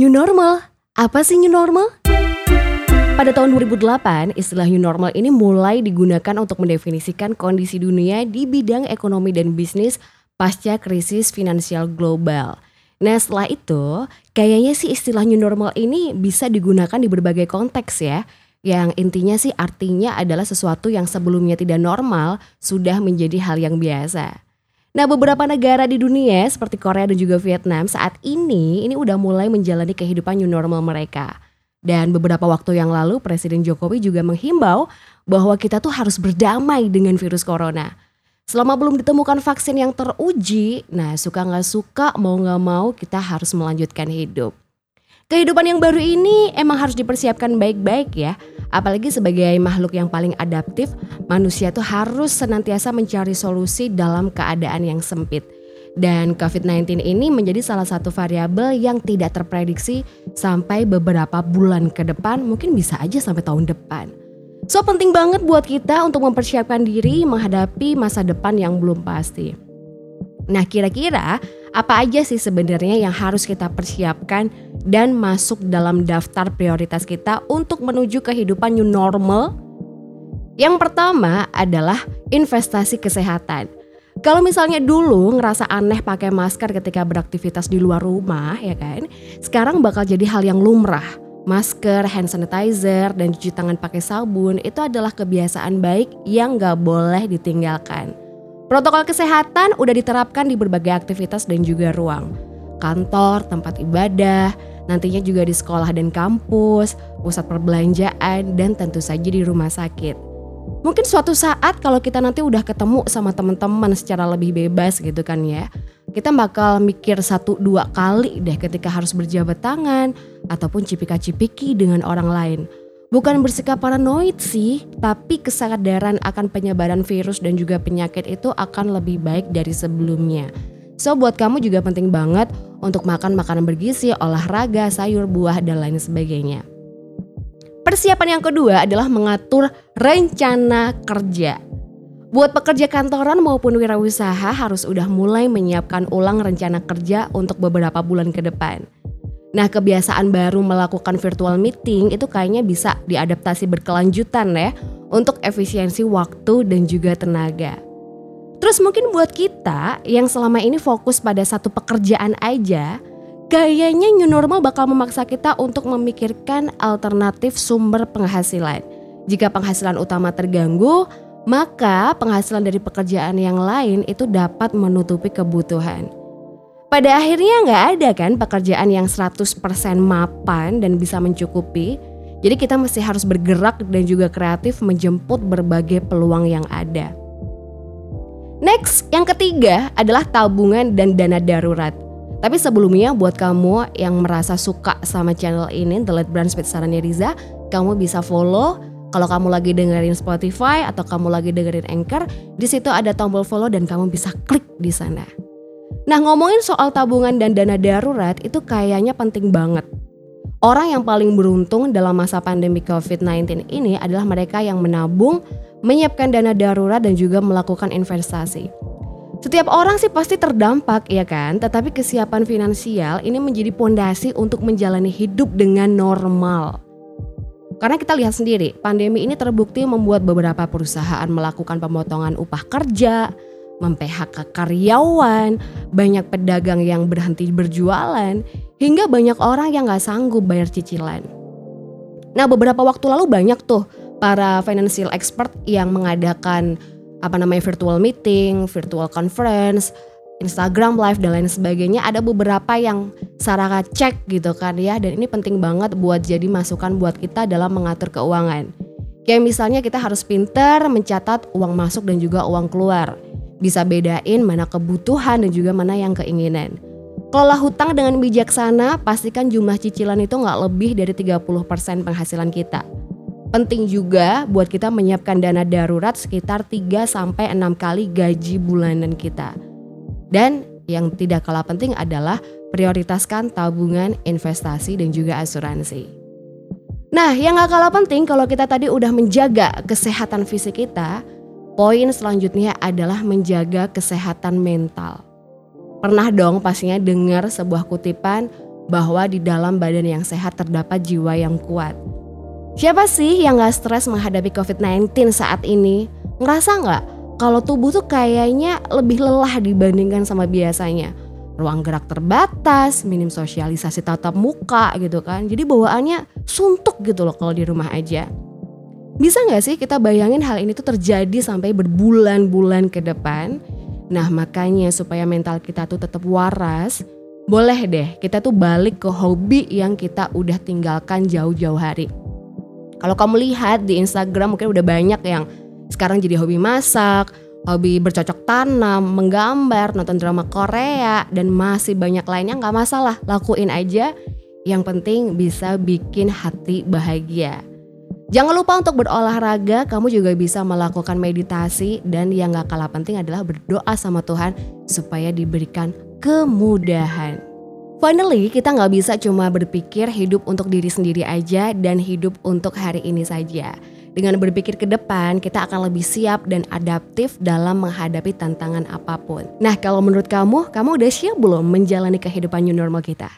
New normal. Apa sih new normal? Pada tahun 2008, istilah new normal ini mulai digunakan untuk mendefinisikan kondisi dunia di bidang ekonomi dan bisnis pasca krisis finansial global. Nah setelah itu, kayaknya sih istilah new normal ini bisa digunakan di berbagai konteks ya. Yang intinya sih artinya adalah sesuatu yang sebelumnya tidak normal sudah menjadi hal yang biasa. Nah beberapa negara di dunia seperti Korea dan juga Vietnam saat ini ini udah mulai menjalani kehidupan new normal mereka. Dan beberapa waktu yang lalu Presiden Jokowi juga menghimbau bahwa kita tuh harus berdamai dengan virus corona. Selama belum ditemukan vaksin yang teruji, nah suka nggak suka mau nggak mau kita harus melanjutkan hidup. Kehidupan yang baru ini emang harus dipersiapkan baik-baik ya. Apalagi sebagai makhluk yang paling adaptif, manusia tuh harus senantiasa mencari solusi dalam keadaan yang sempit. Dan COVID-19 ini menjadi salah satu variabel yang tidak terprediksi sampai beberapa bulan ke depan, mungkin bisa aja sampai tahun depan. So penting banget buat kita untuk mempersiapkan diri menghadapi masa depan yang belum pasti. Nah kira-kira apa aja sih sebenarnya yang harus kita persiapkan dan masuk dalam daftar prioritas kita untuk menuju kehidupan new normal? Yang pertama adalah investasi kesehatan. Kalau misalnya dulu ngerasa aneh pakai masker ketika beraktivitas di luar rumah ya kan, sekarang bakal jadi hal yang lumrah. Masker, hand sanitizer, dan cuci tangan pakai sabun itu adalah kebiasaan baik yang gak boleh ditinggalkan. Protokol kesehatan udah diterapkan di berbagai aktivitas dan juga ruang. Kantor, tempat ibadah, nantinya juga di sekolah dan kampus, pusat perbelanjaan, dan tentu saja di rumah sakit. Mungkin suatu saat kalau kita nanti udah ketemu sama teman-teman secara lebih bebas gitu kan ya, kita bakal mikir satu dua kali deh ketika harus berjabat tangan ataupun cipika-cipiki dengan orang lain. Bukan bersikap paranoid sih, tapi kesadaran akan penyebaran virus dan juga penyakit itu akan lebih baik dari sebelumnya. So buat kamu juga penting banget untuk makan makanan bergizi, olahraga, sayur, buah, dan lain sebagainya. Persiapan yang kedua adalah mengatur rencana kerja. Buat pekerja kantoran maupun wirausaha harus udah mulai menyiapkan ulang rencana kerja untuk beberapa bulan ke depan. Nah kebiasaan baru melakukan virtual meeting itu kayaknya bisa diadaptasi berkelanjutan ya untuk efisiensi waktu dan juga tenaga. Terus mungkin buat kita yang selama ini fokus pada satu pekerjaan aja, kayaknya new normal bakal memaksa kita untuk memikirkan alternatif sumber penghasilan. Jika penghasilan utama terganggu, maka penghasilan dari pekerjaan yang lain itu dapat menutupi kebutuhan. Pada akhirnya nggak ada kan pekerjaan yang 100% mapan dan bisa mencukupi. Jadi kita masih harus bergerak dan juga kreatif menjemput berbagai peluang yang ada. Next, yang ketiga adalah tabungan dan dana darurat. Tapi sebelumnya buat kamu yang merasa suka sama channel ini, The Let Brand Speed Sarannya Riza, kamu bisa follow. Kalau kamu lagi dengerin Spotify atau kamu lagi dengerin Anchor, di situ ada tombol follow dan kamu bisa klik di sana. Nah ngomongin soal tabungan dan dana darurat itu kayaknya penting banget. Orang yang paling beruntung dalam masa pandemi COVID-19 ini adalah mereka yang menabung menyiapkan dana darurat dan juga melakukan investasi. Setiap orang sih pasti terdampak ya kan, tetapi kesiapan finansial ini menjadi pondasi untuk menjalani hidup dengan normal. Karena kita lihat sendiri, pandemi ini terbukti membuat beberapa perusahaan melakukan pemotongan upah kerja, mem-PHK karyawan, banyak pedagang yang berhenti berjualan, hingga banyak orang yang gak sanggup bayar cicilan. Nah beberapa waktu lalu banyak tuh para financial expert yang mengadakan apa namanya virtual meeting, virtual conference, Instagram live dan lain sebagainya ada beberapa yang Sarah cek gitu kan ya dan ini penting banget buat jadi masukan buat kita dalam mengatur keuangan. Kayak misalnya kita harus pinter mencatat uang masuk dan juga uang keluar. Bisa bedain mana kebutuhan dan juga mana yang keinginan. Kelola hutang dengan bijaksana, pastikan jumlah cicilan itu nggak lebih dari 30% penghasilan kita. Penting juga buat kita menyiapkan dana darurat sekitar 3 sampai 6 kali gaji bulanan kita. Dan yang tidak kalah penting adalah prioritaskan tabungan, investasi dan juga asuransi. Nah, yang gak kalah penting kalau kita tadi udah menjaga kesehatan fisik kita, poin selanjutnya adalah menjaga kesehatan mental. Pernah dong pastinya dengar sebuah kutipan bahwa di dalam badan yang sehat terdapat jiwa yang kuat. Siapa sih yang gak stres menghadapi COVID-19 saat ini? Ngerasa gak kalau tubuh tuh kayaknya lebih lelah dibandingkan sama biasanya? Ruang gerak terbatas, minim sosialisasi tatap muka gitu kan. Jadi bawaannya suntuk gitu loh kalau di rumah aja. Bisa nggak sih kita bayangin hal ini tuh terjadi sampai berbulan-bulan ke depan? Nah makanya supaya mental kita tuh tetap waras, boleh deh kita tuh balik ke hobi yang kita udah tinggalkan jauh-jauh hari. Kalau kamu lihat di Instagram mungkin udah banyak yang sekarang jadi hobi masak, hobi bercocok tanam, menggambar, nonton drama Korea, dan masih banyak lainnya nggak masalah, lakuin aja. Yang penting bisa bikin hati bahagia. Jangan lupa untuk berolahraga, kamu juga bisa melakukan meditasi dan yang gak kalah penting adalah berdoa sama Tuhan supaya diberikan kemudahan. Finally, kita nggak bisa cuma berpikir hidup untuk diri sendiri aja dan hidup untuk hari ini saja. Dengan berpikir ke depan, kita akan lebih siap dan adaptif dalam menghadapi tantangan apa pun. Nah, kalau menurut kamu, kamu udah siap belum menjalani kehidupan new normal kita?